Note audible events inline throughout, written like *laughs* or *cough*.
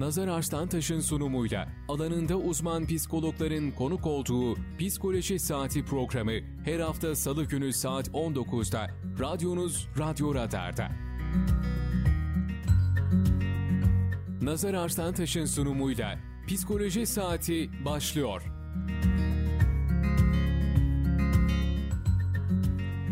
Nazar Arslantaş'ın sunumuyla alanında uzman psikologların konuk olduğu Psikoloji Saati programı her hafta salı günü saat 19'da radyonuz Radyo Radar'da. Nazar Arslantaş'ın sunumuyla Psikoloji Saati başlıyor.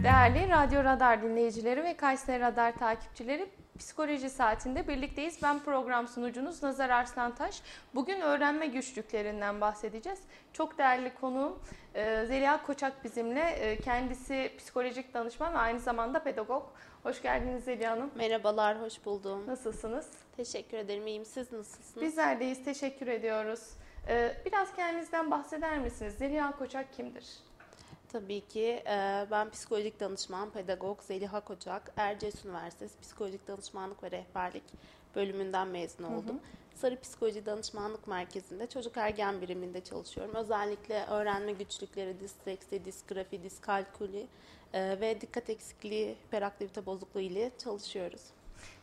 Değerli Radyo Radar dinleyicileri ve Kayseri Radar takipçileri Psikoloji Saati'nde birlikteyiz. Ben program sunucunuz Nazar Arslantaş. Bugün öğrenme güçlüklerinden bahsedeceğiz. Çok değerli konuğum e, Zeliha Koçak bizimle. E, kendisi psikolojik danışman ve aynı zamanda pedagog. Hoş geldiniz Zeliha Hanım. Merhabalar, hoş buldum. Nasılsınız? Teşekkür ederim, iyiyim. Siz nasılsınız? Bizler deyiz, teşekkür ediyoruz. E, biraz kendinizden bahseder misiniz? Zeliha Koçak kimdir? Tabii ki e, ben psikolojik danışman, pedagog Zeliha Koçak, Erciyes Üniversitesi Psikolojik Danışmanlık ve Rehberlik bölümünden mezun oldum. Hı hı. Sarı Psikoloji Danışmanlık Merkezi'nde çocuk ergen biriminde çalışıyorum. Özellikle öğrenme güçlükleri, disleksi, disgrafi, diskalkuli e, ve dikkat eksikliği, hiperaktivite bozukluğu ile çalışıyoruz.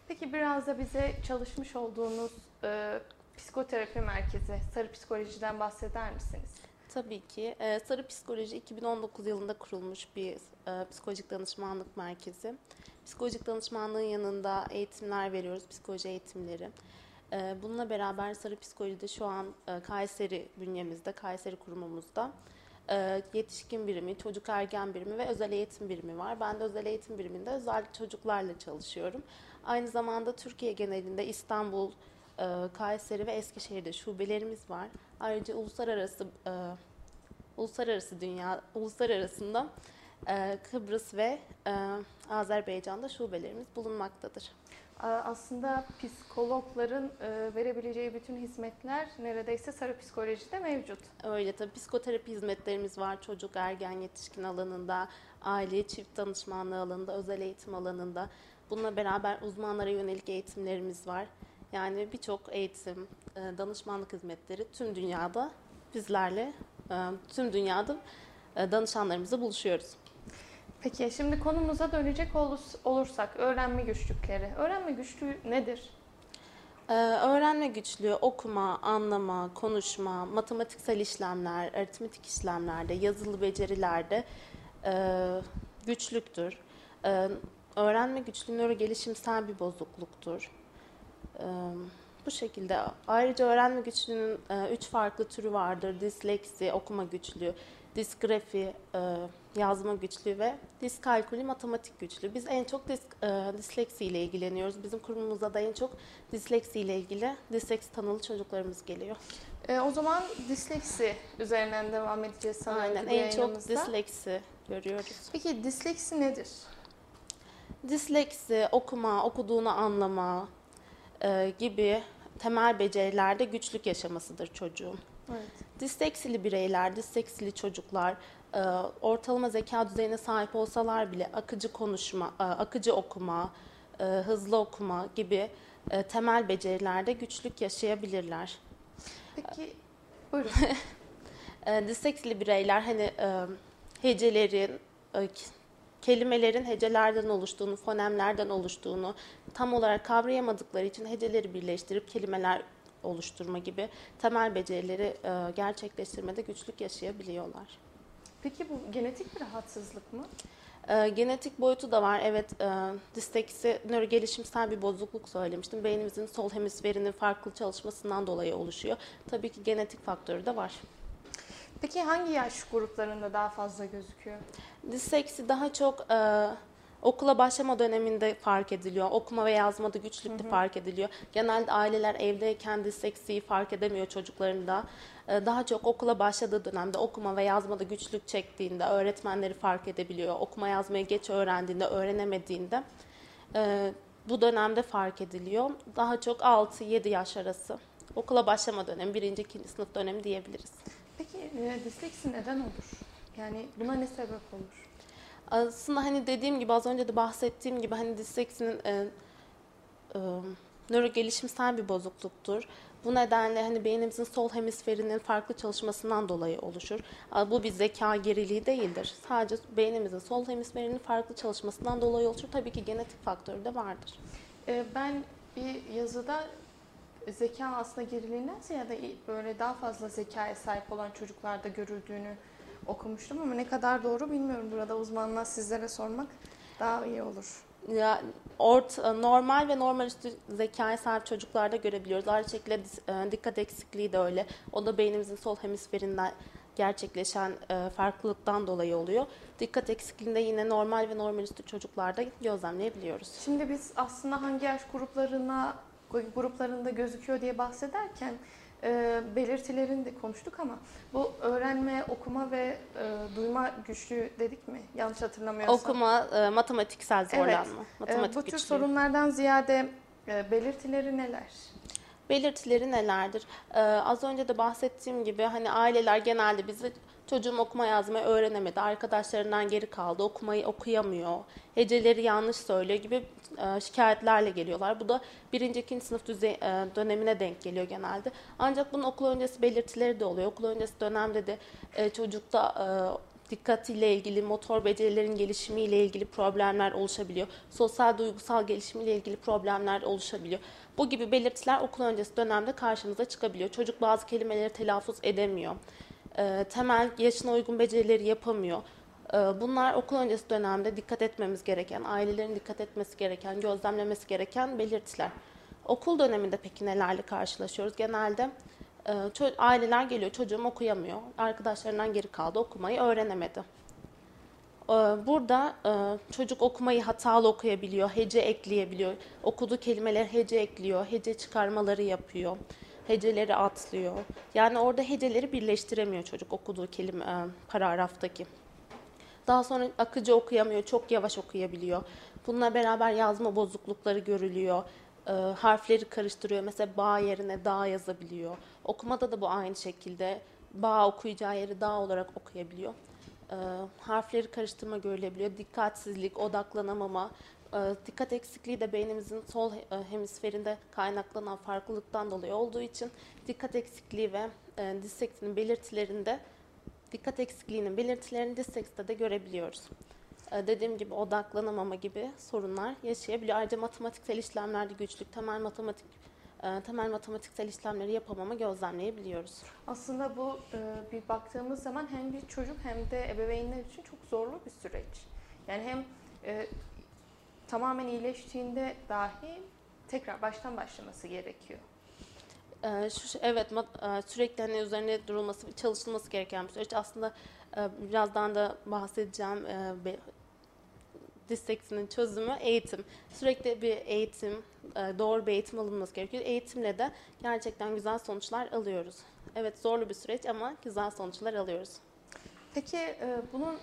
Peki biraz da bize çalışmış olduğunuz e, psikoterapi merkezi, Sarı Psikoloji'den bahseder misiniz? Tabii ki. Ee, Sarı Psikoloji 2019 yılında kurulmuş bir e, psikolojik danışmanlık merkezi. Psikolojik danışmanlığın yanında eğitimler veriyoruz, psikoloji eğitimleri. Ee, bununla beraber Sarı Psikoloji'de şu an e, Kayseri bünyemizde, Kayseri kurumumuzda e, yetişkin birimi, çocuk ergen birimi ve özel eğitim birimi var. Ben de özel eğitim biriminde özel çocuklarla çalışıyorum. Aynı zamanda Türkiye genelinde İstanbul, e, Kayseri ve Eskişehir'de şubelerimiz var. Ayrıca uluslararası e, uluslararası dünya uluslararasında e, Kıbrıs ve e, Azerbaycan'da şubelerimiz bulunmaktadır. Aslında psikologların e, verebileceği bütün hizmetler neredeyse sarı psikolojide mevcut. Öyle tabii psikoterapi hizmetlerimiz var çocuk, ergen, yetişkin alanında, aile, çift danışmanlığı alanında, özel eğitim alanında. Bununla beraber uzmanlara yönelik eğitimlerimiz var. Yani birçok eğitim, e, danışmanlık hizmetleri tüm dünyada bizlerle, e, tüm dünyada e, danışanlarımızla buluşuyoruz. Peki şimdi konumuza dönecek olursak öğrenme güçlükleri. Öğrenme güçlüğü nedir? öğrenme güçlüğü okuma, anlama, konuşma, matematiksel işlemler, aritmetik işlemlerde, yazılı becerilerde güçlüktür. öğrenme güçlüğü nöro gelişimsel bir bozukluktur bu şekilde. Ayrıca öğrenme güçlüğünün üç farklı türü vardır. Disleksi, okuma güçlüğü, disgrafi, yazma güçlüğü ve diskalkülü, matematik güçlüğü. Biz en çok dis, disleksi ile ilgileniyoruz. Bizim kurumumuza da en çok disleksi ile ilgili disleksi tanılı çocuklarımız geliyor. E, o zaman disleksi üzerinden devam edeceğiz sanırım. Aynen en çok disleksi görüyoruz. Peki disleksi nedir? Disleksi okuma, okuduğunu anlama, e, gibi temel becerilerde güçlük yaşamasıdır çocuğun. Evet. Disleksili bireyler, disleksili çocuklar e, ortalama zeka düzeyine sahip olsalar bile akıcı konuşma, e, akıcı okuma, e, hızlı okuma gibi e, temel becerilerde güçlük yaşayabilirler. Peki, buyurun. *laughs* e, disleksili bireyler hani e, hecelerin, e, kelimelerin hecelerden oluştuğunu, fonemlerden oluştuğunu tam olarak kavrayamadıkları için heceleri birleştirip kelimeler oluşturma gibi temel becerileri e, gerçekleştirmede güçlük yaşayabiliyorlar. Peki bu genetik bir rahatsızlık mı? E, genetik boyutu da var. Evet, e, disteksi nörogelişimsel bir bozukluk söylemiştim. Beynimizin sol hemisferinin farklı çalışmasından dolayı oluşuyor. Tabii ki genetik faktörü de var. Peki hangi yaş gruplarında daha fazla gözüküyor? Disleksi daha çok e, okula başlama döneminde fark ediliyor. Okuma ve yazmada güçlükte hı hı. fark ediliyor. Genelde aileler evdeyken disleksiyi fark edemiyor çocuklarında. E, daha çok okula başladığı dönemde okuma ve yazmada güçlük çektiğinde öğretmenleri fark edebiliyor. Okuma yazmayı geç öğrendiğinde, öğrenemediğinde e, bu dönemde fark ediliyor. Daha çok 6-7 yaş arası. Okula başlama dönemi, birinci, ikinci sınıf dönemi diyebiliriz. Peki e, disleksi neden olur? Yani buna ne sebep olur? Aslında hani dediğim gibi az önce de bahsettiğim gibi hani disleksinin e, e, nöro gelişimsel bir bozukluktur. Bu nedenle hani beynimizin sol hemisferinin farklı çalışmasından dolayı oluşur. Bu bir zeka geriliği değildir. Sadece beynimizin sol hemisferinin farklı çalışmasından dolayı oluşur. Tabii ki genetik faktörü de vardır. E, ben bir yazıda zeka aslında geriliğinden ziyade böyle daha fazla zekaya sahip olan çocuklarda görüldüğünü okumuştum ama ne kadar doğru bilmiyorum. Burada uzmanlığa sizlere sormak daha iyi olur. Ya ort normal ve normal üstü zekaya sahip çocuklarda görebiliyoruz. Aynı şekilde e, dikkat eksikliği de öyle. O da beynimizin sol hemisferinden gerçekleşen e, farklılıktan dolayı oluyor. Dikkat eksikliğinde yine normal ve normal üstü çocuklarda gözlemleyebiliyoruz. Şimdi biz aslında hangi yaş gruplarına gruplarında gözüküyor diye bahsederken e, belirtilerini de konuştuk ama bu öğrenme, okuma ve e, duyma güçlüğü dedik mi? Yanlış hatırlamıyorsam. Okuma, e, matematiksel zorlanma. Evet. Matematik e, bu tür güçlüğü. sorunlardan ziyade e, belirtileri neler? Belirtileri nelerdir? Ee, az önce de bahsettiğim gibi hani aileler genelde bizi çocuğum okuma yazmayı öğrenemedi, arkadaşlarından geri kaldı, okumayı okuyamıyor, heceleri yanlış söylüyor gibi e, şikayetlerle geliyorlar. Bu da birinci, ikinci sınıf düzey, e, dönemine denk geliyor genelde. Ancak bunun okul öncesi belirtileri de oluyor. Okul öncesi dönemde de e, çocukta e, dikkatiyle ilgili, motor becerilerin gelişimiyle ilgili problemler oluşabiliyor. Sosyal duygusal gelişimiyle ilgili problemler oluşabiliyor. Bu gibi belirtiler okul öncesi dönemde karşımıza çıkabiliyor. Çocuk bazı kelimeleri telaffuz edemiyor. E, temel yaşına uygun becerileri yapamıyor. E, bunlar okul öncesi dönemde dikkat etmemiz gereken, ailelerin dikkat etmesi gereken, gözlemlemesi gereken belirtiler. Okul döneminde peki nelerle karşılaşıyoruz? Genelde e, aileler geliyor, çocuğum okuyamıyor, arkadaşlarından geri kaldı, okumayı öğrenemedi. E, burada e, çocuk okumayı hatalı okuyabiliyor, hece ekleyebiliyor, okuduğu kelimeler hece ekliyor, hece çıkarmaları yapıyor, heceleri atlıyor. Yani orada heceleri birleştiremiyor çocuk okuduğu kelime e, paragraftaki. Daha sonra akıcı okuyamıyor, çok yavaş okuyabiliyor. Bununla beraber yazma bozuklukları görülüyor e, harfleri karıştırıyor. Mesela bağ yerine dağ yazabiliyor. Okumada da bu aynı şekilde. Bağ okuyacağı yeri dağ olarak okuyabiliyor. E, harfleri karıştırma görülebiliyor. Dikkatsizlik, odaklanamama, dikkat eksikliği de beynimizin sol e, hemisferinde kaynaklanan farklılıktan dolayı olduğu için dikkat eksikliği ve e, disleksinin belirtilerinde dikkat eksikliğinin belirtilerini dislekside de görebiliyoruz. Ee, dediğim gibi odaklanamama gibi sorunlar yaşayabiliyor. Ayrıca matematiksel işlemlerde güçlük, temel matematik e, temel matematiksel işlemleri yapamama gözlemleyebiliyoruz. Aslında bu bir baktığımız zaman hem bir çocuk hem de ebeveynler için çok zorlu bir süreç. Yani hem tamamen iyileştiğinde dahi tekrar baştan başlaması gerekiyor. Ee, şu, evet sürekli hani üzerine durulması, çalışılması gereken bir süreç. Aslında birazdan da bahsedeceğim disleksinin çözümü eğitim. Sürekli bir eğitim, e, doğru bir eğitim alınması gerekiyor. Eğitimle de gerçekten güzel sonuçlar alıyoruz. Evet zorlu bir süreç ama güzel sonuçlar alıyoruz. Peki e, bunun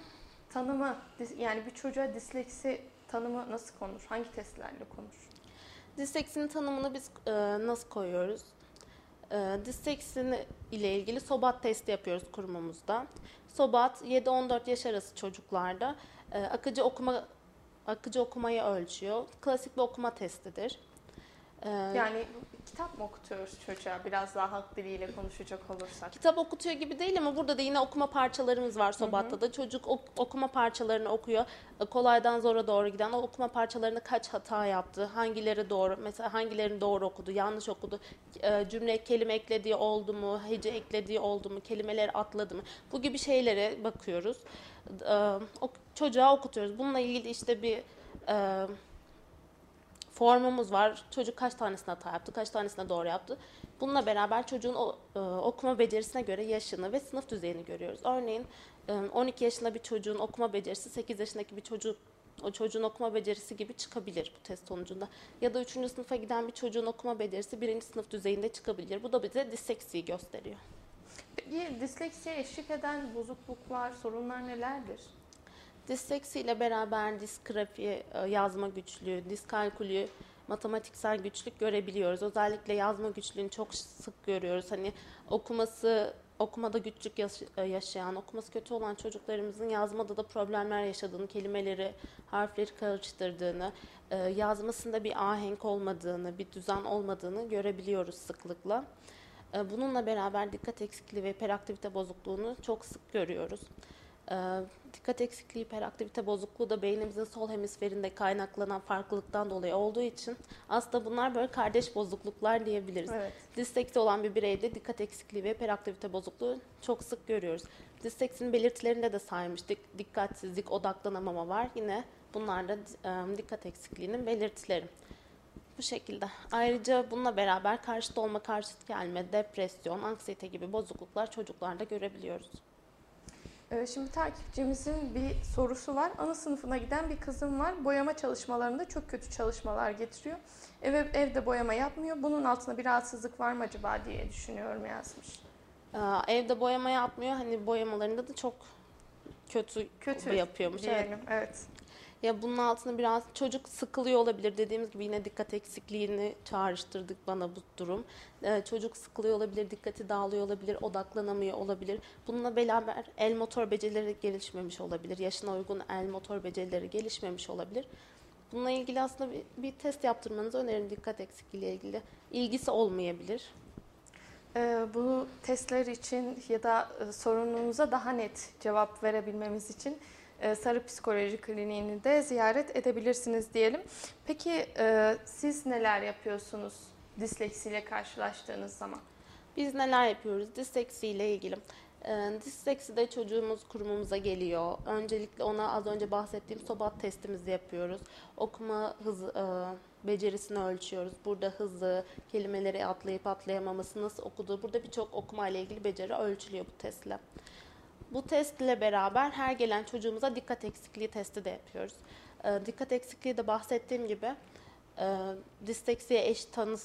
tanımı, yani bir çocuğa disleksi tanımı nasıl konur? Hangi testlerle konur? Disleksinin tanımını biz e, nasıl koyuyoruz? Disleksinin ile ilgili SOBAT testi yapıyoruz kurumumuzda. SOBAT 7-14 yaş arası çocuklarda akıcı okuma akıcı okumayı ölçüyor. Klasik bir okuma testidir. Ee, yani kitap mı okutuyoruz çocuğa biraz daha halk diliyle konuşacak olursak? Kitap okutuyor gibi değil ama burada da yine okuma parçalarımız var Sobat'ta da. Çocuk ok, okuma parçalarını okuyor. E, kolaydan zora doğru giden o okuma parçalarını kaç hata yaptı, hangileri doğru, mesela hangilerini doğru okudu, yanlış okudu, e, cümle kelime eklediği oldu mu, hece eklediği oldu mu, kelimeleri atladı mı? Bu gibi şeylere bakıyoruz. E, çocuğa okutuyoruz. Bununla ilgili işte bir formumuz var. Çocuk kaç tanesine hata yaptı, kaç tanesine doğru yaptı. Bununla beraber çocuğun e, okuma becerisine göre yaşını ve sınıf düzeyini görüyoruz. Örneğin e, 12 yaşında bir çocuğun okuma becerisi 8 yaşındaki bir çocuk o çocuğun okuma becerisi gibi çıkabilir bu test sonucunda. Ya da 3. sınıfa giden bir çocuğun okuma becerisi 1. sınıf düzeyinde çıkabilir. Bu da bize disleksiyi gösteriyor. Peki disleksiye eşlik eden bozukluklar, sorunlar nelerdir? Disleksi ile beraber disgrafi, e, yazma güçlüğü, diskalkülü, matematiksel güçlük görebiliyoruz. Özellikle yazma güçlüğünü çok sık görüyoruz. Hani okuması okumada güçlük e, yaşayan, okuması kötü olan çocuklarımızın yazmada da problemler yaşadığını, kelimeleri, harfleri karıştırdığını, e, yazmasında bir ahenk olmadığını, bir düzen olmadığını görebiliyoruz sıklıkla. Bununla beraber dikkat eksikliği ve hiperaktivite bozukluğunu çok sık görüyoruz. Ee, dikkat eksikliği, hiperaktivite bozukluğu da beynimizin sol hemisferinde kaynaklanan farklılıktan dolayı olduğu için aslında bunlar böyle kardeş bozukluklar diyebiliriz. Evet. Disleksi olan bir bireyde dikkat eksikliği ve hiperaktivite bozukluğu çok sık görüyoruz. Disleksinin belirtilerinde de saymıştık. Dikkatsizlik, odaklanamama var. Yine bunlar da e, dikkat eksikliğinin belirtileri. Bu şekilde. Ayrıca bununla beraber karşıt olma, karşıt gelme, depresyon, anksiyete gibi bozukluklar çocuklarda görebiliyoruz. Ee, Şimdi takipçimizin bir sorusu var. Ana sınıfına giden bir kızım var. Boyama çalışmalarında çok kötü çalışmalar getiriyor. Eve, evde boyama yapmıyor. Bunun altında bir rahatsızlık var mı acaba diye düşünüyorum yazmış. Ee, Evde boyama yapmıyor. Hani boyamalarında da çok kötü, Kötü yapıyormuş. Evet. diyelim. Evet. Ya bunun altında biraz çocuk sıkılıyor olabilir. Dediğimiz gibi yine dikkat eksikliğini çağrıştırdık bana bu durum. Ee, çocuk sıkılıyor olabilir, dikkati dağılıyor olabilir, odaklanamıyor olabilir. Bununla beraber el motor becerileri gelişmemiş olabilir. Yaşına uygun el motor becerileri gelişmemiş olabilir. Bununla ilgili aslında bir, bir test yaptırmanızı öneririm dikkat eksikliği ile ilgili. İlgisi olmayabilir. Ee, bu testler için ya da e, sorununuza daha net cevap verebilmemiz için Sarı Psikoloji Kliniğini de ziyaret edebilirsiniz diyelim. Peki e, siz neler yapıyorsunuz disleksiyle karşılaştığınız zaman? Biz neler yapıyoruz disleksi ile ilgili? Ee, disleksi de çocuğumuz kurumumuza geliyor. Öncelikle ona az önce bahsettiğim sobat testimizi yapıyoruz. Okuma hızı, e, becerisini ölçüyoruz. Burada hızı, kelimeleri atlayıp atlayamaması, nasıl okuduğu. Burada birçok okuma ile ilgili beceri ölçülüyor bu testle. Bu test ile beraber her gelen çocuğumuza dikkat eksikliği testi de yapıyoruz. Ee, dikkat eksikliği de bahsettiğim gibi e, disleksiye eş, tanı,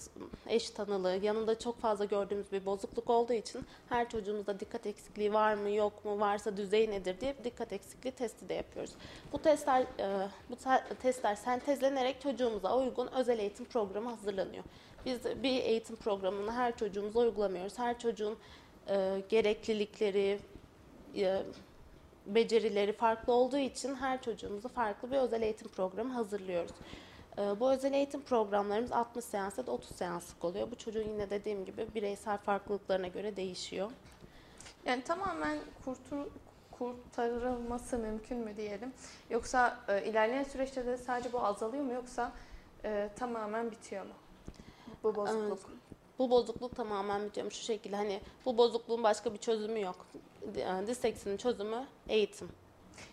eş tanılığı yanında çok fazla gördüğümüz bir bozukluk olduğu için her çocuğumuzda dikkat eksikliği var mı yok mu varsa düzey nedir diye dikkat eksikliği testi de yapıyoruz. Bu testler e, bu te- testler sentezlenerek çocuğumuza uygun özel eğitim programı hazırlanıyor. Biz bir eğitim programını her çocuğumuza uygulamıyoruz. Her çocuğun e, gereklilikleri, e, becerileri farklı olduğu için her çocuğumuza farklı bir özel eğitim programı hazırlıyoruz. E, Bu özel eğitim programlarımız 60 seans ya da 30 seanslık oluyor. Bu çocuğun yine dediğim gibi bireysel farklılıklarına göre değişiyor. Yani tamamen kurtul kurtarılması mümkün mü diyelim? Yoksa e, ilerleyen süreçte de sadece bu azalıyor mu yoksa e, tamamen bitiyor mu? Bu bozukluk. Bu bozukluk tamamen bitiyor. Şu şekilde hani bu bozukluğun başka bir çözümü yok. D- Disleksinin çözümü eğitim.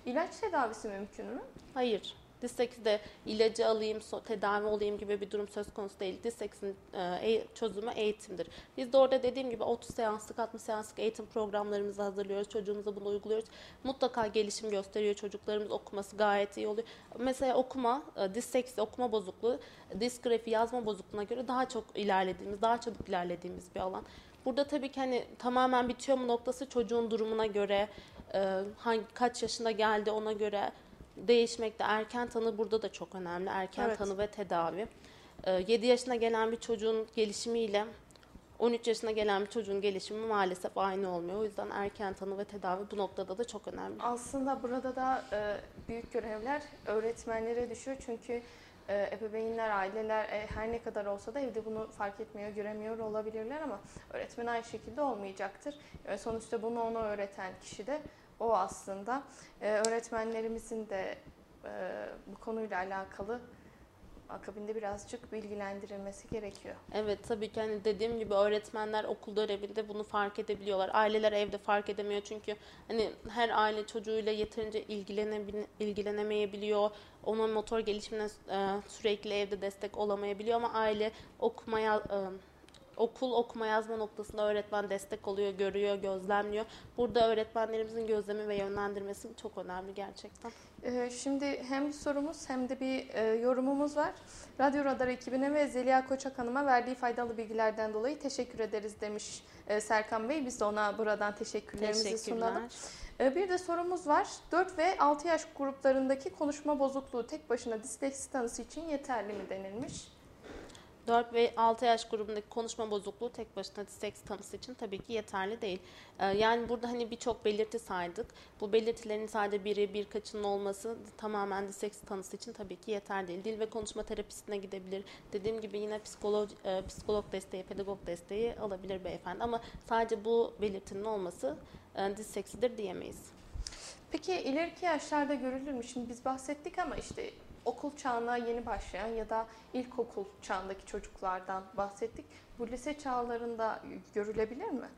İlaç tedavisi mümkün mü? Hayır. Dislekside ilacı alayım, tedavi olayım gibi bir durum söz konusu değil. Disleksinin e, e- çözümü eğitimdir. Biz de orada dediğim gibi 30 seanslık, 60 seanslık eğitim programlarımızı hazırlıyoruz. Çocuğumuza bunu uyguluyoruz. Mutlaka gelişim gösteriyor. Çocuklarımız okuması gayet iyi oluyor. Mesela okuma, e, disleksi, okuma bozukluğu, disgrafi, yazma bozukluğuna göre daha çok ilerlediğimiz, daha çabuk ilerlediğimiz bir alan. Burada tabii ki hani tamamen bitiyor mu noktası çocuğun durumuna göre, hangi kaç yaşında geldi ona göre değişmekte. Erken tanı burada da çok önemli. Erken Evet. tanı ve tedavi. E, 7 yaşına gelen bir çocuğun gelişimiyle 13 yaşına gelen bir çocuğun gelişimi maalesef aynı olmuyor. O yüzden erken tanı ve tedavi bu noktada da çok önemli. Aslında burada da e, büyük görevler öğretmenlere düşüyor. Çünkü e, ebeveynler, aileler e, her ne kadar olsa da evde bunu fark etmiyor, göremiyor olabilirler ama öğretmen aynı şekilde olmayacaktır. E, sonuçta bunu ona öğreten kişi de o aslında. E, öğretmenlerimizin de e, bu konuyla alakalı akabinde birazcık bilgilendirilmesi gerekiyor. Evet tabii ki hani dediğim gibi öğretmenler okul görevinde bunu fark edebiliyorlar. Aileler evde fark edemiyor çünkü hani her aile çocuğuyla yeterince ilgilenemeyebiliyor. Onun motor gelişimine e, sürekli evde destek olamayabiliyor ama aile okumaya e, okul okuma yazma noktasında öğretmen destek oluyor, görüyor, gözlemliyor. Burada öğretmenlerimizin gözlemi ve yönlendirmesi çok önemli gerçekten. Ee, Şimdi hem bir sorumuz hem de bir e, yorumumuz var. Radyo Radar ekibine ve Zeliha Koçak Hanım'a verdiği faydalı bilgilerden dolayı teşekkür ederiz demiş e, Serkan Bey. Biz de ona buradan teşekkürlerimizi sunalım. Teşekkürler. E, Bir de sorumuz var. 4 ve 6 yaş gruplarındaki konuşma bozukluğu tek başına disleksi tanısı için yeterli mi denilmiş? 4 ve 6 yaş grubundaki konuşma bozukluğu tek başına disleksi tanısı için tabii ki yeterli değil. Ee, Yani burada hani birçok belirti saydık. Bu belirtilerin sadece biri birkaçının olması tamamen disleksi tanısı için tabii ki yeter değil. Dil ve konuşma terapisine gidebilir. Dediğim gibi yine psikolog, e, psikolog desteği, pedagog desteği alabilir beyefendi. Ama sadece bu belirtinin olması e, diyemeyiz. Peki ileriki yaşlarda görülür mü? Şimdi biz bahsettik ama işte okul çağına yeni başlayan ya da ilkokul çağındaki çocuklardan bahsettik. Bu lise çağlarında görülebilir mi?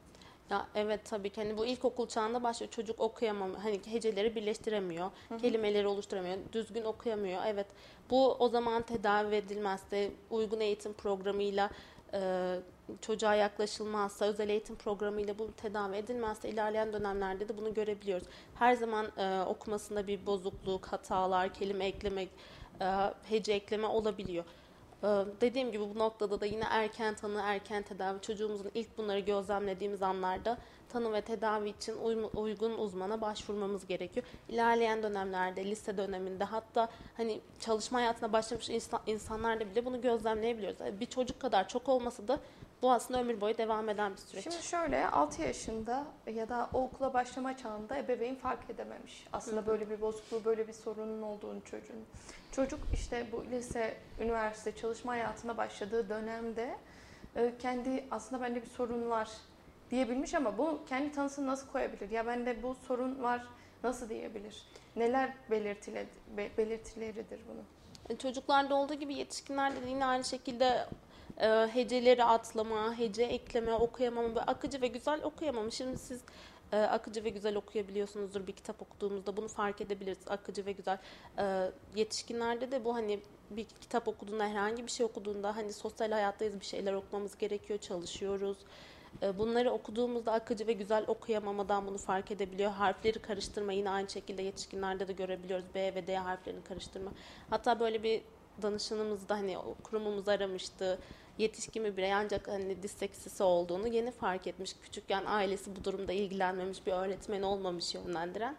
Ya evet tabii ki hani bu ilkokul çağında başlıyor çocuk okuyamam hani heceleri birleştiremiyor, Hı hı. kelimeleri oluşturamıyor, düzgün okuyamıyor. Evet bu o zaman tedavi edilmezse uygun eğitim programıyla e, çocuğa yaklaşılmazsa özel eğitim programıyla bu tedavi edilmezse ilerleyen dönemlerde de bunu görebiliyoruz. Her zaman e, okumasında bir bozukluk, hatalar, kelime ekleme, e, hece ekleme olabiliyor. Ee, Dediğim gibi bu noktada da yine erken tanı, erken tedavi çocuğumuzun ilk bunları gözlemlediğimiz anlarda tanı ve tedavi için uygun uzmana başvurmamız gerekiyor. İlerleyen dönemlerde, lise döneminde hatta hani çalışma hayatına başlamış insan, insanlarda bile bunu gözlemleyebiliyoruz. Yani bir çocuk kadar çok olmasa da bu aslında ömür boyu devam eden bir süreç. Şimdi şöyle 6 yaşında ya da o okula başlama çağında ebeveyn fark edememiş. Aslında Hı hı. böyle bir bozukluğu, böyle bir sorunun olduğunu çocuğun. Çocuk işte bu lise, üniversite çalışma hayatına başladığı dönemde e, kendi aslında bende bir sorun var diyebilmiş ama bu kendi tanısını nasıl koyabilir? Ya bende bu sorun var nasıl diyebilir? Neler belirtile, be- belirtileridir bunun? E, Çocuklarda olduğu gibi yetişkinlerde de yine aynı şekilde e, heceleri atlama, hece ekleme, okuyamama, böyle akıcı ve güzel okuyamama. Şimdi siz e, akıcı ve güzel okuyabiliyorsunuzdur bir kitap okuduğumuzda bunu fark edebiliriz akıcı ve güzel. E, yetişkinlerde de bu hani bir kitap okuduğunda herhangi bir şey okuduğunda hani sosyal hayattayız bir şeyler okumamız gerekiyor, çalışıyoruz. E, Bunları okuduğumuzda akıcı ve güzel okuyamamadan bunu fark edebiliyor. Harfleri karıştırma yine aynı şekilde yetişkinlerde de görebiliyoruz. B ve D harflerini karıştırma. Hatta böyle bir danışanımız da hani o kurumumuzu aramıştı. Yetişkin bir birey ancak hani disleksisi olduğunu yeni fark etmiş. Küçükken ailesi bu durumda ilgilenmemiş, bir öğretmen olmamış yönlendiren.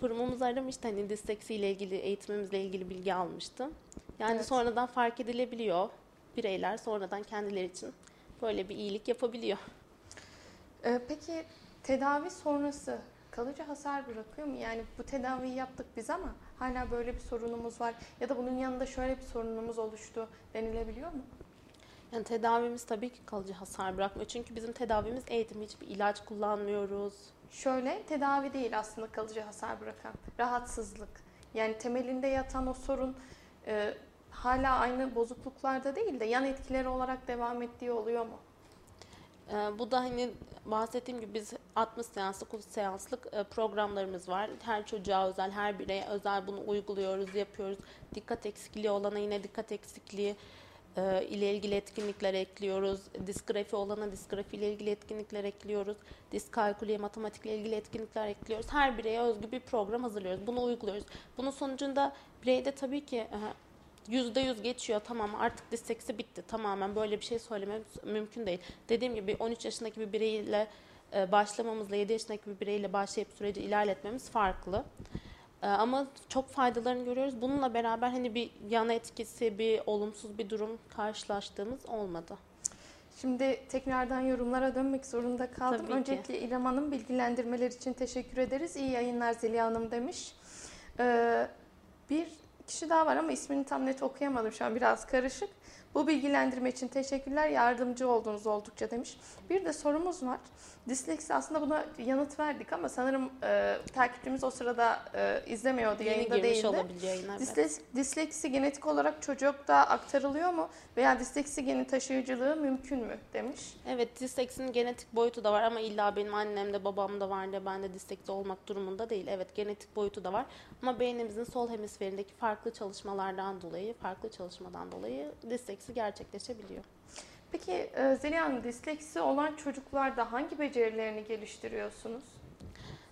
Kurumumuz aramıştı hani disleksi ile ilgili eğitimimizle ilgili bilgi almıştı. Yani Evet. sonradan fark edilebiliyor. Bireyler sonradan kendileri için böyle bir iyilik yapabiliyor. Ee, peki tedavi sonrası kalıcı hasar bırakıyor mu? Yani bu tedaviyi yaptık biz ama hala böyle bir sorunumuz var ya da bunun yanında şöyle bir sorunumuz oluştu denilebiliyor mu? Yani tedavimiz tabii ki kalıcı hasar bırakmıyor. Çünkü bizim tedavimiz eğitim. Hiçbir ilaç kullanmıyoruz. Şöyle tedavi değil aslında kalıcı hasar bırakan rahatsızlık. Yani temelinde yatan o sorun e, hala aynı bozukluklarda değil de yan etkileri olarak devam ettiği oluyor mu? Ee, bu da hani bahsettiğim gibi biz 60 seanslık, 30 seanslık e, programlarımız var. Her çocuğa özel, her bireye özel bunu uyguluyoruz, yapıyoruz. Dikkat eksikliği olana yine dikkat eksikliği e, ile ilgili etkinlikler ekliyoruz. Disgrafi olana disgrafi ile ilgili etkinlikler ekliyoruz. Diskalkülüye, matematikle ilgili etkinlikler ekliyoruz. Her bireye özgü bir program hazırlıyoruz. Bunu uyguluyoruz. Bunun sonucunda bireyde tabii ki yüzde yüz geçiyor tamam artık disleksi bitti tamamen böyle bir şey söylememiz mümkün değil. Dediğim gibi 13 yaşındaki bir bireyle e, başlamamızla 7 yaşındaki bir bireyle başlayıp süreci ilerletmemiz farklı. E, Ama çok faydalarını görüyoruz. Bununla beraber hani bir yan etkisi, bir olumsuz bir durum karşılaştığımız olmadı. Şimdi tekrardan yorumlara dönmek zorunda kaldım. Tabii ki. Öncelikle İrem Hanım bilgilendirmeler için teşekkür ederiz. İyi yayınlar Zeliha Hanım demiş. Ee, bir kişi daha var ama ismini tam net okuyamadım şu an biraz karışık. Bu bilgilendirme için teşekkürler. Yardımcı oldunuz oldukça demiş. Bir de sorumuz var. Disleksi aslında buna yanıt verdik ama sanırım e, takipçimiz o sırada e, izlemiyordu, Yeni yayında girmiş değildi. olabilir yayına. evet. Disleksi, disleksi genetik olarak çocukta aktarılıyor mu? Veya disleksi geni taşıyıcılığı mümkün mü demiş. Evet disleksinin genetik boyutu da var ama illa benim annemde babamda var da ben de disleksi olmak durumunda değil. Evet genetik boyutu da var ama beynimizin sol hemisferindeki farklı çalışmalardan dolayı, farklı çalışmadan dolayı disleksi gerçekleşebiliyor. Peki e, Zeliha Hanım disleksi olan çocuklarda hangi becerilerini geliştiriyorsunuz?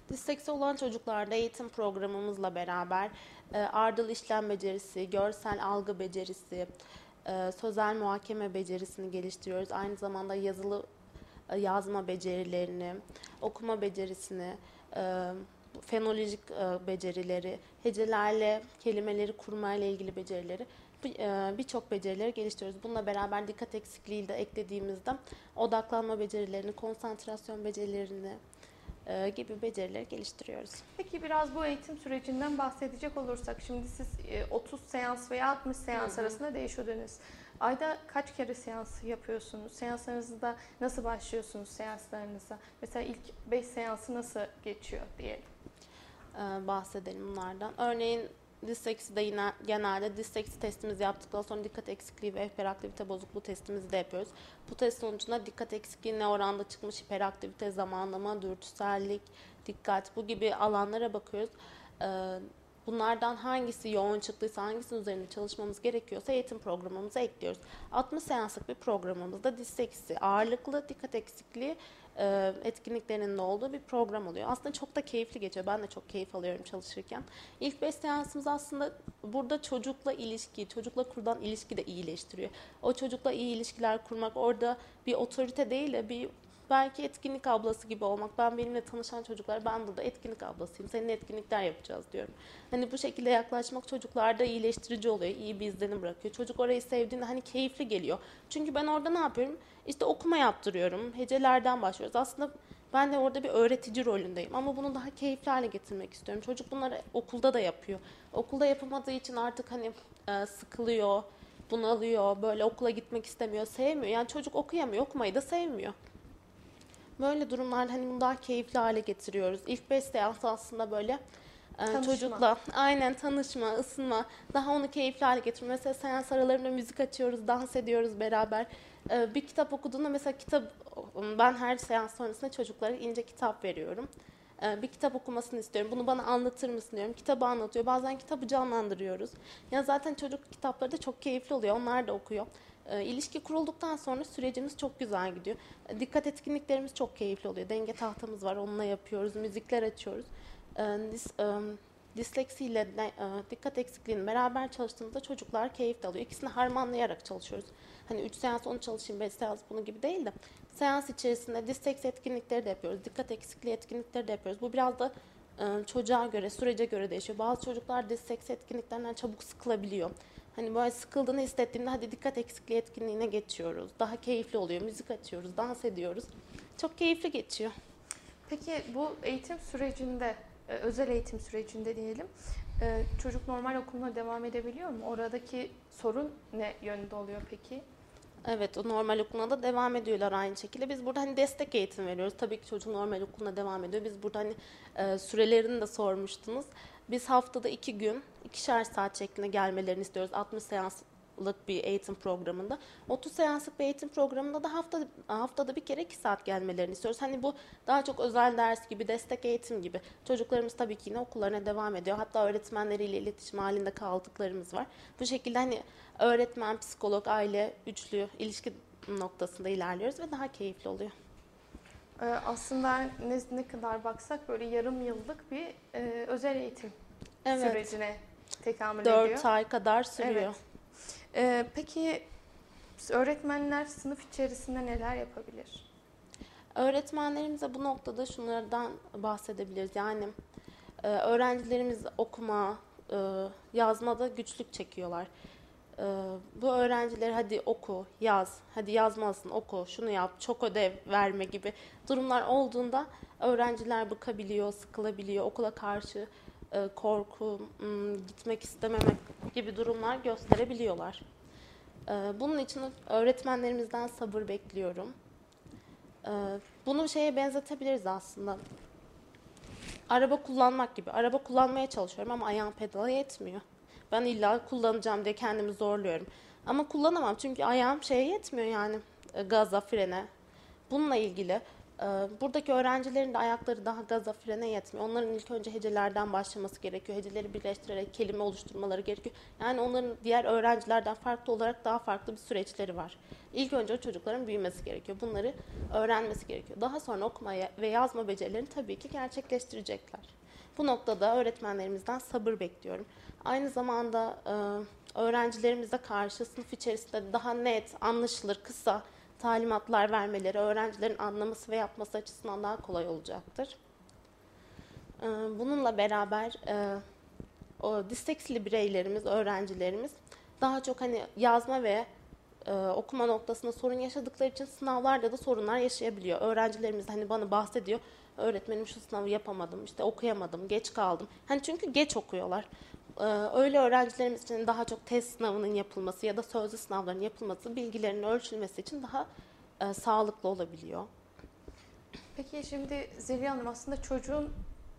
Disleksi olan çocuklarda eğitim programımızla beraber e, ardıl işlem becerisi, görsel algı becerisi, e, sözel muhakeme becerisini geliştiriyoruz. Aynı zamanda yazılı yazma becerilerini, okuma becerisini, fenolojik becerileri, hecelerle kelimeleri kurmayla ilgili becerileri birçok becerileri geliştiriyoruz. Bununla beraber dikkat eksikliği de eklediğimizde odaklanma becerilerini, konsantrasyon becerilerini e, gibi becerileri geliştiriyoruz. Peki biraz bu eğitim sürecinden bahsedecek olursak şimdi siz e, 30 seans veya 60 seans Hı hı. arasında değişiyor dediniz. Ayda kaç kere seans yapıyorsunuz? Seanslarınızda nasıl başlıyorsunuz seanslarınıza? Mesela ilk 5 seansı nasıl geçiyor diyelim. Ee, bahsedelim bunlardan. Örneğin dislekside yine genelde disleksi testimizi yaptıktan sonra dikkat eksikliği ve hiperaktivite bozukluğu testimizi de yapıyoruz. Bu test sonucunda dikkat eksikliği ne oranda çıkmış, hiperaktivite, zamanlama, dürtüsellik, dikkat bu gibi alanlara bakıyoruz. Ee, bunlardan hangisi yoğun çıktıysa, hangisinin üzerinde çalışmamız gerekiyorsa eğitim programımıza ekliyoruz. 60 seanslık bir programımızda disleksi, ağırlıklı dikkat eksikliği e, etkinliklerinin de olduğu bir program oluyor. Aslında çok da keyifli geçiyor. Ben de çok keyif alıyorum çalışırken. İlk 5 seansımız aslında burada çocukla ilişki, çocukla kurulan ilişki de iyileştiriyor. O çocukla iyi ilişkiler kurmak, orada bir otorite değil de bir belki etkinlik ablası gibi olmak. Ben benimle tanışan çocuklar ben burada etkinlik ablasıyım. Seninle etkinlikler yapacağız diyorum. Hani bu şekilde yaklaşmak çocuklarda iyileştirici oluyor. iyi bir izlenim bırakıyor. Çocuk orayı sevdiğinde hani keyifli geliyor. Çünkü ben orada ne yapıyorum? İşte okuma yaptırıyorum. Hecelerden başlıyoruz. Aslında ben de orada bir öğretici rolündeyim ama bunu daha keyifli hale getirmek istiyorum. Çocuk bunları okulda da yapıyor. Okulda yapamadığı için artık hani e, sıkılıyor, bunalıyor, böyle okula gitmek istemiyor, sevmiyor. Yani çocuk okuyamıyor, okumayı da sevmiyor. Böyle durumlarda hani bunu daha keyifli hale getiriyoruz. İlk 5 seans aslında böyle e, çocukla aynen tanışma, ısınma, daha onu keyifli hale getirme. Mesela seans aralarında müzik açıyoruz, dans ediyoruz beraber. E, bir kitap okuduğunda mesela kitap ben her seans sonrasında çocuklara ince kitap veriyorum. E, bir kitap okumasını istiyorum. Bunu bana anlatır mısın diyorum. Kitabı anlatıyor. Bazen kitabı canlandırıyoruz. Ya zaten çocuk kitapları da çok keyifli oluyor. Onlar da okuyor. E, ilişki kurulduktan sonra sürecimiz çok güzel gidiyor. Dikkat etkinliklerimiz çok keyifli oluyor. Denge tahtamız var, onunla yapıyoruz, müzikler açıyoruz. E, dis, e, disleksiyle e, dikkat eksikliğinin beraber çalıştığımızda çocuklar keyif alıyor. İkisini harmanlayarak çalışıyoruz. Hani 3 seans onu çalışayım, 5 seans bunu gibi değil de seans içerisinde disleksi etkinlikleri de yapıyoruz. Dikkat eksikliği etkinlikleri de yapıyoruz. Bu biraz da e, çocuğa göre, sürece göre değişiyor. Bazı çocuklar disleksi etkinliklerinden çabuk sıkılabiliyor. Hani böyle sıkıldığını hissettiğimde hadi dikkat eksikliği etkinliğine geçiyoruz. Daha keyifli oluyor. Müzik açıyoruz, dans ediyoruz. Çok keyifli geçiyor. Peki bu eğitim sürecinde, e, özel eğitim sürecinde diyelim, e, çocuk normal okuluna devam edebiliyor mu? Oradaki sorun ne yönde oluyor peki? Evet, o normal okuluna da devam ediyorlar aynı şekilde. Biz burada hani destek eğitim veriyoruz. Tabii ki çocuk normal okuluna devam ediyor. Biz burada hani e, sürelerini de sormuştunuz. Biz haftada iki gün, ikişer saat şeklinde gelmelerini istiyoruz. 60 seanslık bir eğitim programında. 30 seanslık bir eğitim programında da hafta, haftada bir kere iki saat gelmelerini istiyoruz. Hani bu daha çok özel ders gibi, destek eğitim gibi. Çocuklarımız tabii ki yine okullarına devam ediyor. Hatta öğretmenleriyle iletişim halinde kaldıklarımız var. Bu şekilde hani öğretmen, psikolog, aile, üçlü ilişki noktasında ilerliyoruz ve daha keyifli oluyor. Ee, aslında ne, ne kadar baksak böyle yarım yıllık bir e, özel eğitim evet. sürecine tekamül 4 ediyor. 4 ay kadar sürüyor. Evet. Ee, peki öğretmenler sınıf içerisinde neler yapabilir? Öğretmenlerimize bu noktada şunlardan bahsedebiliriz. Yani e, öğrencilerimiz okuma, e, yazmada güçlük çekiyorlar. Ee, bu öğrenciler hadi oku, yaz, hadi yazmalısın, oku, şunu yap, çok ödev verme gibi durumlar olduğunda öğrenciler bıkabiliyor, sıkılabiliyor, okula karşı e, korku, gitmek istememek gibi durumlar gösterebiliyorlar. Ee, bunun için öğretmenlerimizden sabır bekliyorum. Ee, bunu şeye benzetebiliriz aslında. Araba kullanmak gibi. Araba kullanmaya çalışıyorum ama ayağım pedala yetmiyor. Ben illa kullanacağım diye kendimi zorluyorum. Ama kullanamam çünkü ayağım şeye yetmiyor yani e, gaza, frene. Bununla ilgili e, buradaki öğrencilerin de ayakları daha gaza, frene yetmiyor. Onların ilk önce hecelerden başlaması gerekiyor. Heceleri birleştirerek kelime oluşturmaları gerekiyor. Yani onların diğer öğrencilerden farklı olarak daha farklı bir süreçleri var. İlk önce o çocukların büyümesi gerekiyor. Bunları öğrenmesi gerekiyor. Daha sonra okuma ve yazma becerilerini tabii ki gerçekleştirecekler. Bu noktada öğretmenlerimizden sabır bekliyorum. Aynı zamanda e, öğrencilerimize karşı sınıf içerisinde daha net, anlaşılır, kısa talimatlar vermeleri öğrencilerin anlaması ve yapması açısından daha kolay olacaktır. E, bununla beraber e, o disleksili bireylerimiz, öğrencilerimiz daha çok hani yazma ve e, okuma noktasında sorun yaşadıkları için sınavlarda da sorunlar yaşayabiliyor. Öğrencilerimiz hani bana bahsediyor. Öğretmenim şu sınavı yapamadım, işte okuyamadım, geç kaldım. Hani çünkü geç okuyorlar. Ee, öyle öğrencilerimiz için daha çok test sınavının yapılması ya da sözlü sınavların yapılması bilgilerinin ölçülmesi için daha e, sağlıklı olabiliyor. Peki şimdi Zeliha Hanım aslında çocuğun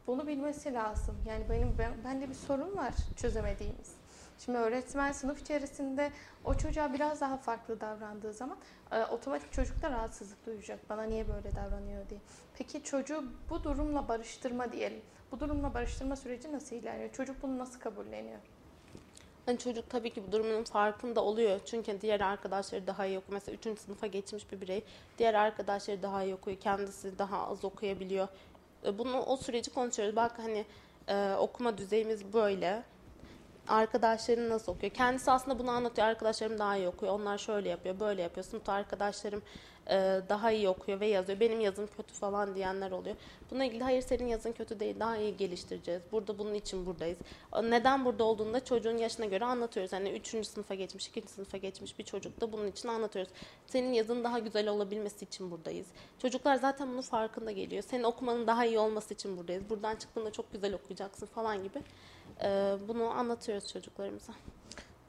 bunu bilmesi lazım. Yani benim ben, bende bir sorun var çözemediğimiz. Şimdi öğretmen sınıf içerisinde o çocuğa biraz daha farklı davrandığı zaman e, otomatik çocuk da rahatsızlık duyacak. Bana niye böyle davranıyor diye. Peki çocuğu bu durumla barıştırma diyelim. Bu durumla barıştırma süreci nasıl ilerliyor? Çocuk bunu nasıl kabulleniyor? Hani çocuk tabii ki bu durumun farkında oluyor. Çünkü diğer arkadaşları daha iyi okuyor. Mesela 3. sınıfa geçmiş bir birey diğer arkadaşları daha iyi okuyor. Kendisi daha az okuyabiliyor. E, Bunu o süreci konuşuyoruz. Bak hani e, okuma düzeyimiz böyle. Arkadaşların nasıl okuyor? Kendisi aslında bunu anlatıyor. Arkadaşlarım daha iyi okuyor. Onlar şöyle yapıyor, böyle yapıyor. Sınıfta arkadaşlarım daha iyi okuyor ve yazıyor. Benim yazım kötü falan diyenler oluyor. Bununla ilgili hayır senin yazın kötü değil, daha iyi geliştireceğiz. Burada bunun için buradayız. Neden burada olduğunu da çocuğun yaşına göre anlatıyoruz. Hani 3. sınıfa geçmiş, 2. sınıfa geçmiş bir çocuk da bunun için anlatıyoruz. Senin yazın daha güzel olabilmesi için buradayız. Çocuklar zaten bunun farkında geliyor. Senin okumanın daha iyi olması için buradayız. Buradan çıktığında çok güzel okuyacaksın falan gibi. E, bunu anlatıyoruz çocuklarımıza.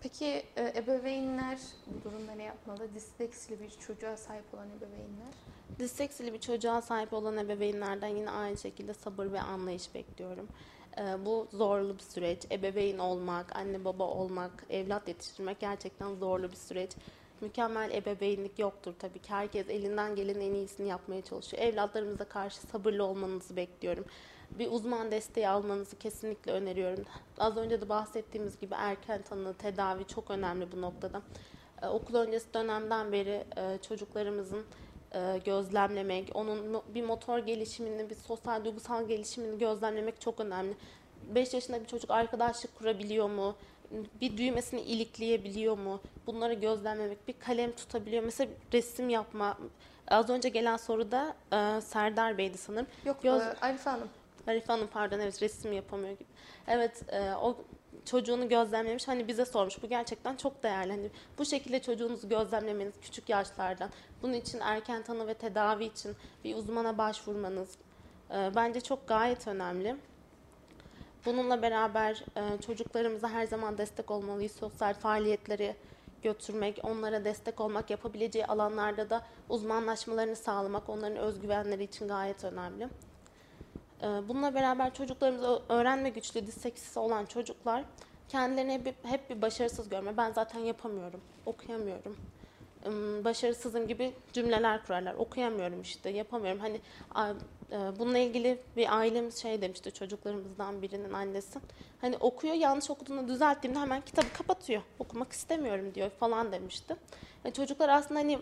Peki e, ebeveynler bu durumda ne yapmalı? Disleksili bir çocuğa sahip olan ebeveynler. Disleksili bir çocuğa sahip olan ebeveynlerden yine aynı şekilde sabır ve anlayış bekliyorum. Ee, bu zorlu bir süreç. Ebeveyn olmak, anne baba olmak, evlat yetiştirmek gerçekten zorlu bir süreç. Mükemmel ebeveynlik yoktur tabii ki. Herkes elinden gelen en iyisini yapmaya çalışıyor. Evlatlarımıza karşı sabırlı olmanızı bekliyorum. Bir uzman desteği almanızı kesinlikle öneriyorum. Az önce de bahsettiğimiz gibi erken tanı, tedavi çok önemli bu noktada. Ee, okul öncesi dönemden beri e, çocuklarımızın e, gözlemlemek, onun bir motor gelişimini, bir sosyal duygusal gelişimini gözlemlemek çok önemli. 5 yaşında bir çocuk arkadaşlık kurabiliyor mu? Bir düğmesini ilikleyebiliyor mu? Bunları gözlemlemek, bir kalem tutabiliyor. Mesela resim yapma. Az önce gelen soruda e, Serdar Bey'di sanırım. Yok Göz- e, Arife Hanım. Arife Hanım pardon evet resim yapamıyor gibi. Evet e, o çocuğunu gözlemlemiş hani bize sormuş bu gerçekten çok değerli. Hani bu şekilde çocuğunuzu gözlemlemeniz küçük yaşlardan bunun için erken tanı ve tedavi için bir uzmana başvurmanız e, bence çok gayet önemli. Bununla beraber e, çocuklarımıza her zaman destek olmalıyız. Sosyal faaliyetleri götürmek, onlara destek olmak, yapabileceği alanlarda da uzmanlaşmalarını sağlamak onların özgüvenleri için gayet önemli. Ee, Bununla beraber çocuklarımız öğrenme güçlüğü, disleksisi olan çocuklar kendilerini hep, hep bir başarısız görme. Ben zaten yapamıyorum, okuyamıyorum. Başarısızım gibi cümleler kurarlar. Okuyamıyorum işte, yapamıyorum. Hani e, bununla ilgili bir ailemiz şey demişti çocuklarımızdan birinin annesi. Hani okuyor, yanlış okuduğunu düzelttiğimde hemen kitabı kapatıyor. Okumak istemiyorum diyor falan demişti. Yani çocuklar aslında hani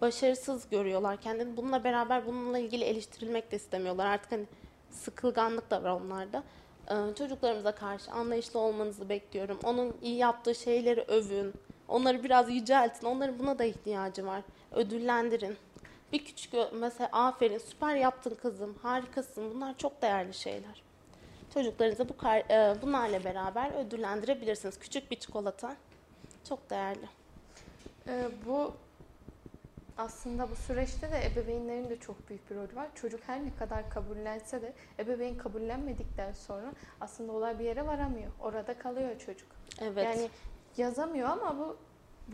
başarısız görüyorlar kendini. Bununla beraber bununla ilgili eleştirilmek de istemiyorlar. Artık hani sıkılganlık da var onlarda. Ee, çocuklarımıza karşı anlayışlı olmanızı bekliyorum. Onun iyi yaptığı şeyleri övün. Onları biraz yüceltin. Onların buna da ihtiyacı var. Ödüllendirin. Bir küçük mesela aferin süper yaptın kızım harikasın bunlar çok değerli şeyler. Çocuklarınızı bu kar, e, bunlarla beraber ödüllendirebilirsiniz. Küçük bir çikolata çok değerli. E, bu aslında bu süreçte de ebeveynlerin de çok büyük bir rolü var. Çocuk her ne kadar kabullense de ebeveyn kabullenmedikten sonra aslında olay bir yere varamıyor. Orada kalıyor çocuk. Evet. Yani yazamıyor ama bu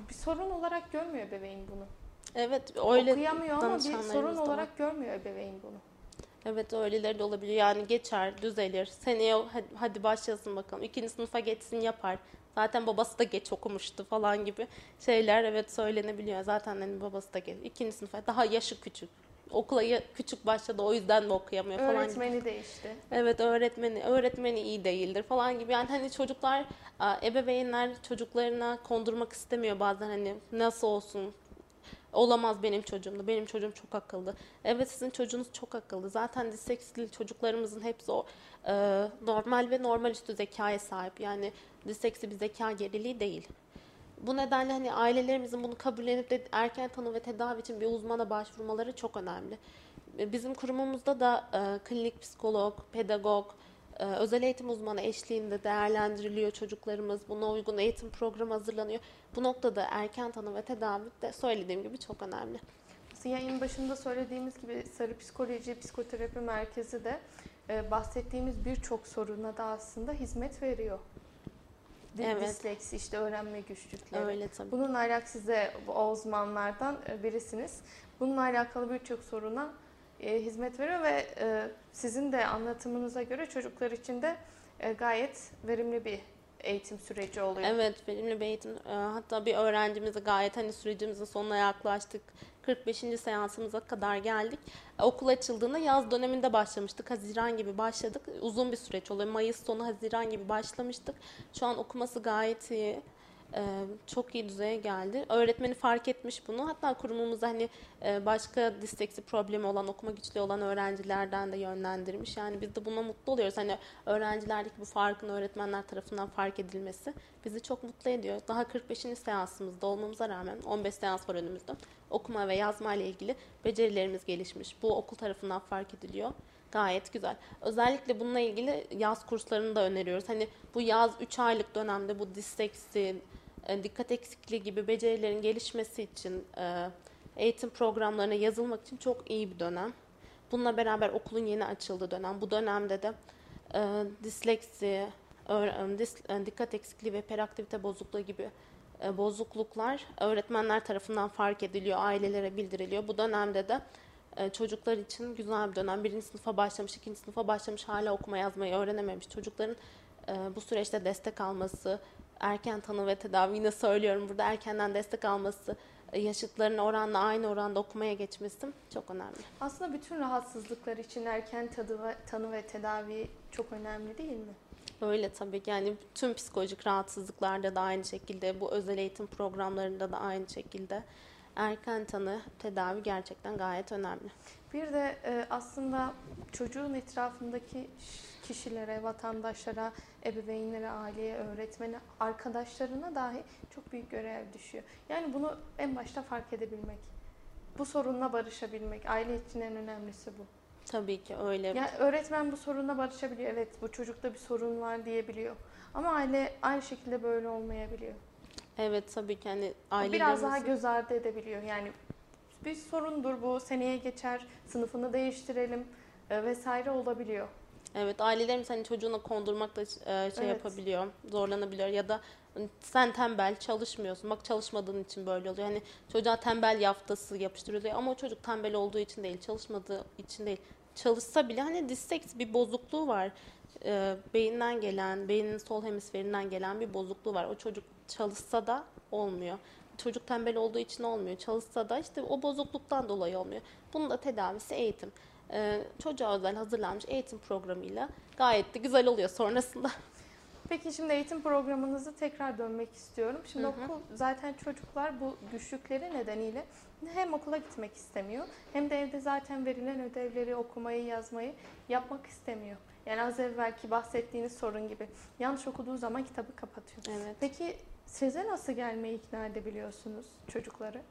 bir sorun olarak görmüyor ebeveyn bunu. evet öyle Okuyamıyor ama bir sorun da olarak görmüyor ebeveyn bunu. Evet öyleleri de olabilir. Yani geçer, düzelir. Seneye hadi başlasın bakalım. İkinci sınıfa geçsin yapar. Zaten babası da geç okumuştu falan gibi şeyler evet söylenebiliyor. Zaten hani babası da geç. İkinci sınıfa daha yaşı küçük. Okula ya- küçük başladı o yüzden de okuyamıyor falan gibi. Öğretmeni değişti. Evet öğretmeni öğretmeni iyi değildir falan gibi. Yani hani çocuklar ebeveynler çocuklarına kondurmak istemiyor bazen hani nasıl olsun olamaz benim çocuğum da benim çocuğum çok akıllı. Evet sizin çocuğunuz çok akıllı. Zaten disleksili çocuklarımızın hepsi o e, normal ve normal üstü zekaya sahip. Yani disleksi bir zeka geriliği değil. Bu nedenle hani ailelerimizin bunu kabullenip de erken tanı ve tedavi için bir uzmana başvurmaları çok önemli. E, Bizim kurumumuzda da e, klinik psikolog, pedagog, özel eğitim uzmanı eşliğinde değerlendiriliyor çocuklarımız. Buna uygun eğitim programı hazırlanıyor. Bu noktada erken tanı ve tedavi de söylediğim gibi çok önemli. Yayın başında söylediğimiz gibi Sarı Psikoloji Psikoterapi Merkezi de e, bahsettiğimiz birçok soruna da aslında hizmet veriyor. Evet. Disleksi, işte öğrenme güçlükleri. Öyle tabii. Bununla alakalı size o uzmanlardan e, birisiniz. Bununla alakalı birçok soruna e, hizmet veriyor ve e, sizin de anlatımınıza göre çocuklar için de e, gayet verimli bir eğitim süreci oluyor. Evet, verimli bir eğitim. Ee, Hatta bir öğrencimizi gayet hani sürecimizin sonuna yaklaştık. 45. seansımıza kadar geldik. Ee, Okul açıldığında yaz döneminde başlamıştık. Haziran gibi başladık. Uzun bir süreç oluyor. Mayıs sonu Haziran gibi başlamıştık. Şu an okuması gayet iyi. Ee, Çok iyi düzeye geldi. Öğretmeni fark etmiş bunu. Hatta kurumumuzda hani e, başka disleksi problemi olan, okuma güçlüğü olan öğrencilerden de yönlendirmiş. Yani biz de buna mutlu oluyoruz. Hani öğrencilerdeki bu farkın öğretmenler tarafından fark edilmesi bizi çok mutlu ediyor. Daha 45. seansımızda olmamıza rağmen 15 seans var önümüzde. Okuma ve yazma ile ilgili becerilerimiz gelişmiş. Bu okul tarafından fark ediliyor. Gayet güzel. Özellikle bununla ilgili yaz kurslarını da öneriyoruz. Hani bu yaz 3 aylık dönemde bu disleksi, e, dikkat eksikliği gibi becerilerin gelişmesi için e, eğitim programlarına yazılmak için çok iyi bir dönem. Bununla beraber okulun yeni açıldığı dönem. Bu dönemde de e, disleksi, e, e, dikkat eksikliği ve hiperaktivite bozukluğu gibi e, bozukluklar öğretmenler tarafından fark ediliyor, ailelere bildiriliyor. Bu dönemde de e, çocuklar için güzel bir dönem. Birinci sınıfa başlamış, ikinci sınıfa başlamış, hala okuma yazmayı öğrenememiş çocukların e, bu süreçte destek alması, erken tanı ve tedavi yine söylüyorum burada erkenden destek alması, e, yaşıtlarının oranla aynı oranda okumaya geçmesi çok önemli. Aslında bütün rahatsızlıklar için erken tadı ve, tanı ve tedavi çok önemli değil mi? Öyle tabii ki yani tüm psikolojik rahatsızlıklarda da aynı şekilde, bu özel eğitim programlarında da aynı şekilde erken tanı, tedavi gerçekten gayet önemli. Bir de e, aslında çocuğun etrafındaki kişilere, vatandaşlara, ebeveynlere, aileye, öğretmene, arkadaşlarına dahi çok büyük görev düşüyor. Yani bunu en başta fark edebilmek. Bu sorunla barışabilmek. Aile için en önemlisi bu. Tabii ki öyle. Yani öğretmen bu sorunla barışabiliyor. Evet bu çocukta bir sorun var diyebiliyor. Ama aile aynı şekilde böyle olmayabiliyor. Evet tabii ki hani Biraz daha göz ardı edebiliyor. Yani bir sorundur bu, seneye geçer, sınıfını değiştirelim e, vesaire olabiliyor. Evet ailelerimiz hani çocuğuna kondurmakta e, şey Evet. yapabiliyor, zorlanabiliyor ya da sen tembel çalışmıyorsun. Bak çalışmadığın için böyle oluyor. Hani çocuğa tembel yaftası yapıştırılıyor ama o çocuk tembel olduğu için değil, çalışmadığı için değil. Çalışsa bile hani disseks bir bozukluğu var. E, beyinden gelen, beynin sol hemisferinden gelen bir bozukluğu var. O çocuk çalışsa da olmuyor. Çocuk tembel olduğu için olmuyor. Çalışsa da işte o bozukluktan dolayı olmuyor. Bunun da tedavisi eğitim. Ee, çocuğa özel hazırlanmış eğitim programıyla gayet de güzel oluyor sonrasında. Peki şimdi eğitim programınızı tekrar dönmek istiyorum. Şimdi Hı hı. okul zaten çocuklar bu güçlükleri nedeniyle hem okula gitmek istemiyor hem de evde zaten verilen ödevleri okumayı yazmayı yapmak istemiyor. Yani az evvelki bahsettiğiniz sorun gibi yanlış okuduğu zaman kitabı kapatıyor. Evet. Peki size nasıl gelmeyi ikna edebiliyorsunuz çocukları?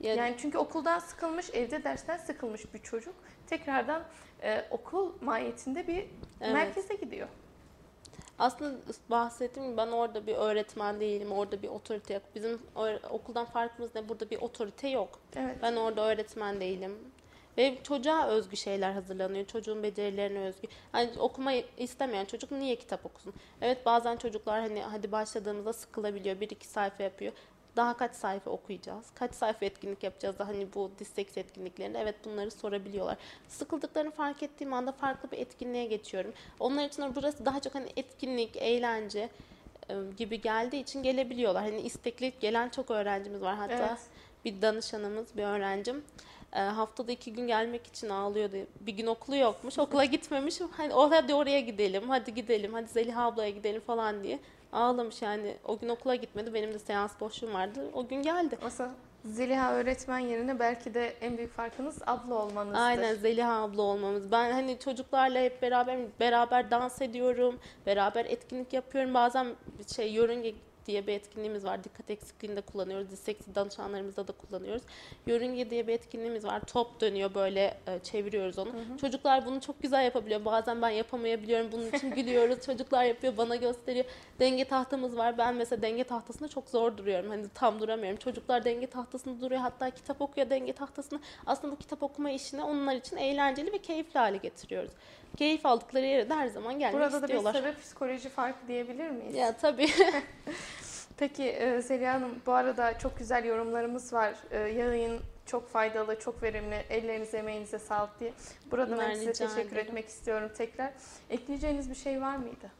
Ya- Yani çünkü okuldan sıkılmış, evde dersten sıkılmış bir çocuk tekrardan e, okul mahiyetinde bir Evet. merkeze gidiyor. Aslında bahsettiğim gibi ben orada bir öğretmen değilim, orada bir otorite yok. Bizim okuldan farkımız ne? Burada bir otorite yok. Evet. Ben orada öğretmen değilim. Ve çocuğa özgü şeyler hazırlanıyor. Çocuğun becerilerine özgü. Hani okumayı istemeyen çocuk niye kitap okusun? Evet bazen çocuklar hani hadi başladığımızda sıkılabiliyor. Bir iki sayfa yapıyor. Daha kaç sayfa okuyacağız? Kaç sayfa etkinlik yapacağız da hani bu disleksi etkinliklerinde? Evet bunları sorabiliyorlar. Sıkıldıklarını fark ettiğim anda farklı bir etkinliğe geçiyorum. Onlar için burası daha çok hani etkinlik, eğlence e, gibi geldiği için gelebiliyorlar. Hani istekli gelen çok öğrencimiz var. Hatta Evet. bir danışanımız, bir öğrencim e, haftada iki gün gelmek için ağlıyordu. Bir gün okulu yokmuş, okula gitmemiş. Hani o hadi oraya gidelim, hadi gidelim, hadi Zeliha ablaya gidelim falan diye ağlamış yani. O gün okula gitmedi, benim de seans boşluğum vardı. O gün geldi. Aslında Zeliha öğretmen yerine belki de en büyük farkınız abla olmanızdır. Aynen Zeliha abla olmamız. Ben hani çocuklarla hep beraber beraber dans ediyorum, beraber etkinlik yapıyorum. Bazen şey yörünge diye bir etkinliğimiz var. Dikkat eksikliğinde kullanıyoruz. Disleksi danışanlarımızda da kullanıyoruz. Yörünge diye bir etkinliğimiz var. Top dönüyor böyle e, çeviriyoruz onu. Çocuklar bunu çok güzel yapabiliyor. Bazen ben yapamayabiliyorum. Bunun için *laughs* gülüyoruz. Çocuklar yapıyor, bana gösteriyor. Denge tahtamız var. Ben mesela denge tahtasında çok zor duruyorum. Hani tam duramıyorum. Çocuklar denge tahtasında duruyor. Hatta kitap okuyor denge tahtasında. Aslında bu kitap okuma işini onlar için eğlenceli ve keyifli hale getiriyoruz. Keyif aldıkları yere de her zaman gelmek Burada da bir istiyorlar. sarı psikoloji farkı diyebilir miyiz? Ya tabii. *laughs* Peki e, Zeliha Hanım bu arada çok güzel yorumlarımız var. E, yayın çok faydalı, çok verimli. Ellerinize, emeğinize sağlık diye. Burada ben, size teşekkür ederim. etmek istiyorum tekrar. Ekleyeceğiniz bir şey var mıydı?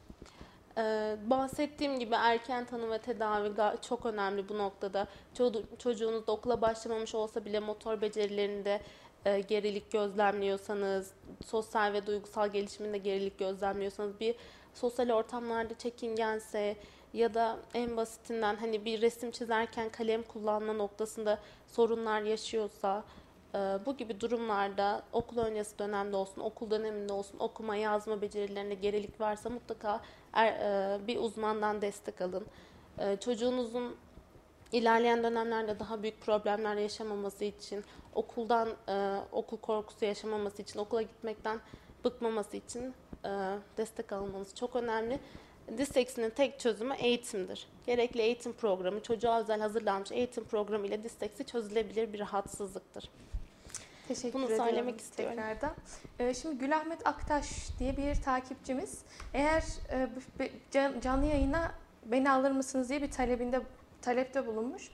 Ee, bahsettiğim gibi erken tanı ve tedavi çok önemli bu noktada. Ço- çocuğunuz da okula başlamamış olsa bile motor becerilerinde e, gerilik gözlemliyorsanız, sosyal ve duygusal gelişiminde gerilik gözlemliyorsanız, bir sosyal ortamlarda çekingense ya da en basitinden hani bir resim çizerken kalem kullanma noktasında sorunlar yaşıyorsa e, bu gibi durumlarda okul öncesi dönemde olsun, okul döneminde olsun okuma yazma becerilerinde gerilik varsa mutlaka er- e, bir uzmandan destek alın. E, çocuğunuzun ilerleyen dönemlerde daha büyük problemler yaşamaması için, okuldan e, okul korkusu yaşamaması için, okula gitmekten bıkmaması için e, destek almanız çok önemli. Disleksinin tek çözümü eğitimdir. Gerekli eğitim programı, çocuğa özel hazırlanmış eğitim programı ile disleksi çözülebilir bir rahatsızlıktır. Teşekkür Bunu ediyorum söylemek istiyorum. tekrardan. Ee, şimdi Gülahmet Aktaş diye bir takipçimiz eğer e, canlı yayına beni alır mısınız diye bir talebinde talepte bulunmuş.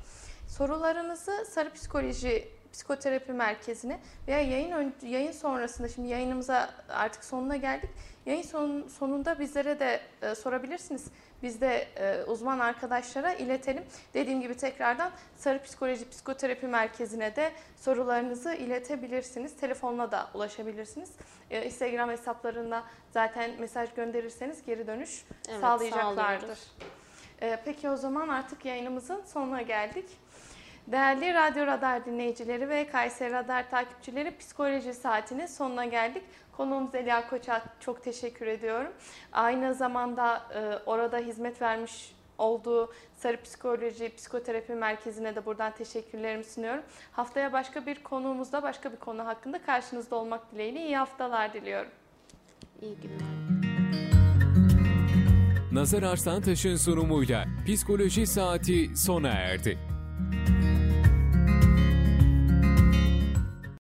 Sorularınızı Sarı Psikoloji Psikoterapi Merkezi'ne veya yayın ön- yayın sonrasında şimdi yayınımıza artık sonuna geldik. Yayın son, sonunda bizlere de e, sorabilirsiniz. Biz de e, uzman arkadaşlara iletelim. Dediğim gibi tekrardan Sarı Psikoloji Psikoterapi Merkezi'ne de sorularınızı iletebilirsiniz. Telefonla da ulaşabilirsiniz. Ee, Instagram hesaplarında zaten mesaj gönderirseniz geri dönüş Evet, sağlayacaklardır. sağlıyoruz. Ee, peki o zaman artık yayınımızın sonuna geldik. Değerli Radyo Radar dinleyicileri ve Kayseri Radar takipçileri psikoloji saatinin sonuna geldik. Konuğum Zeliha Koç'a çok teşekkür ediyorum. Aynı zamanda e, orada hizmet vermiş olduğu Sarı Psikoloji Psikoterapi Merkezi'ne de buradan teşekkürlerimi sunuyorum. Haftaya başka bir konuğumuzda başka bir konu hakkında karşınızda olmak dileğiyle iyi haftalar diliyorum. İyi günler. Nazar Arslantaş'ın sunumuyla Psikoloji Saati sona erdi.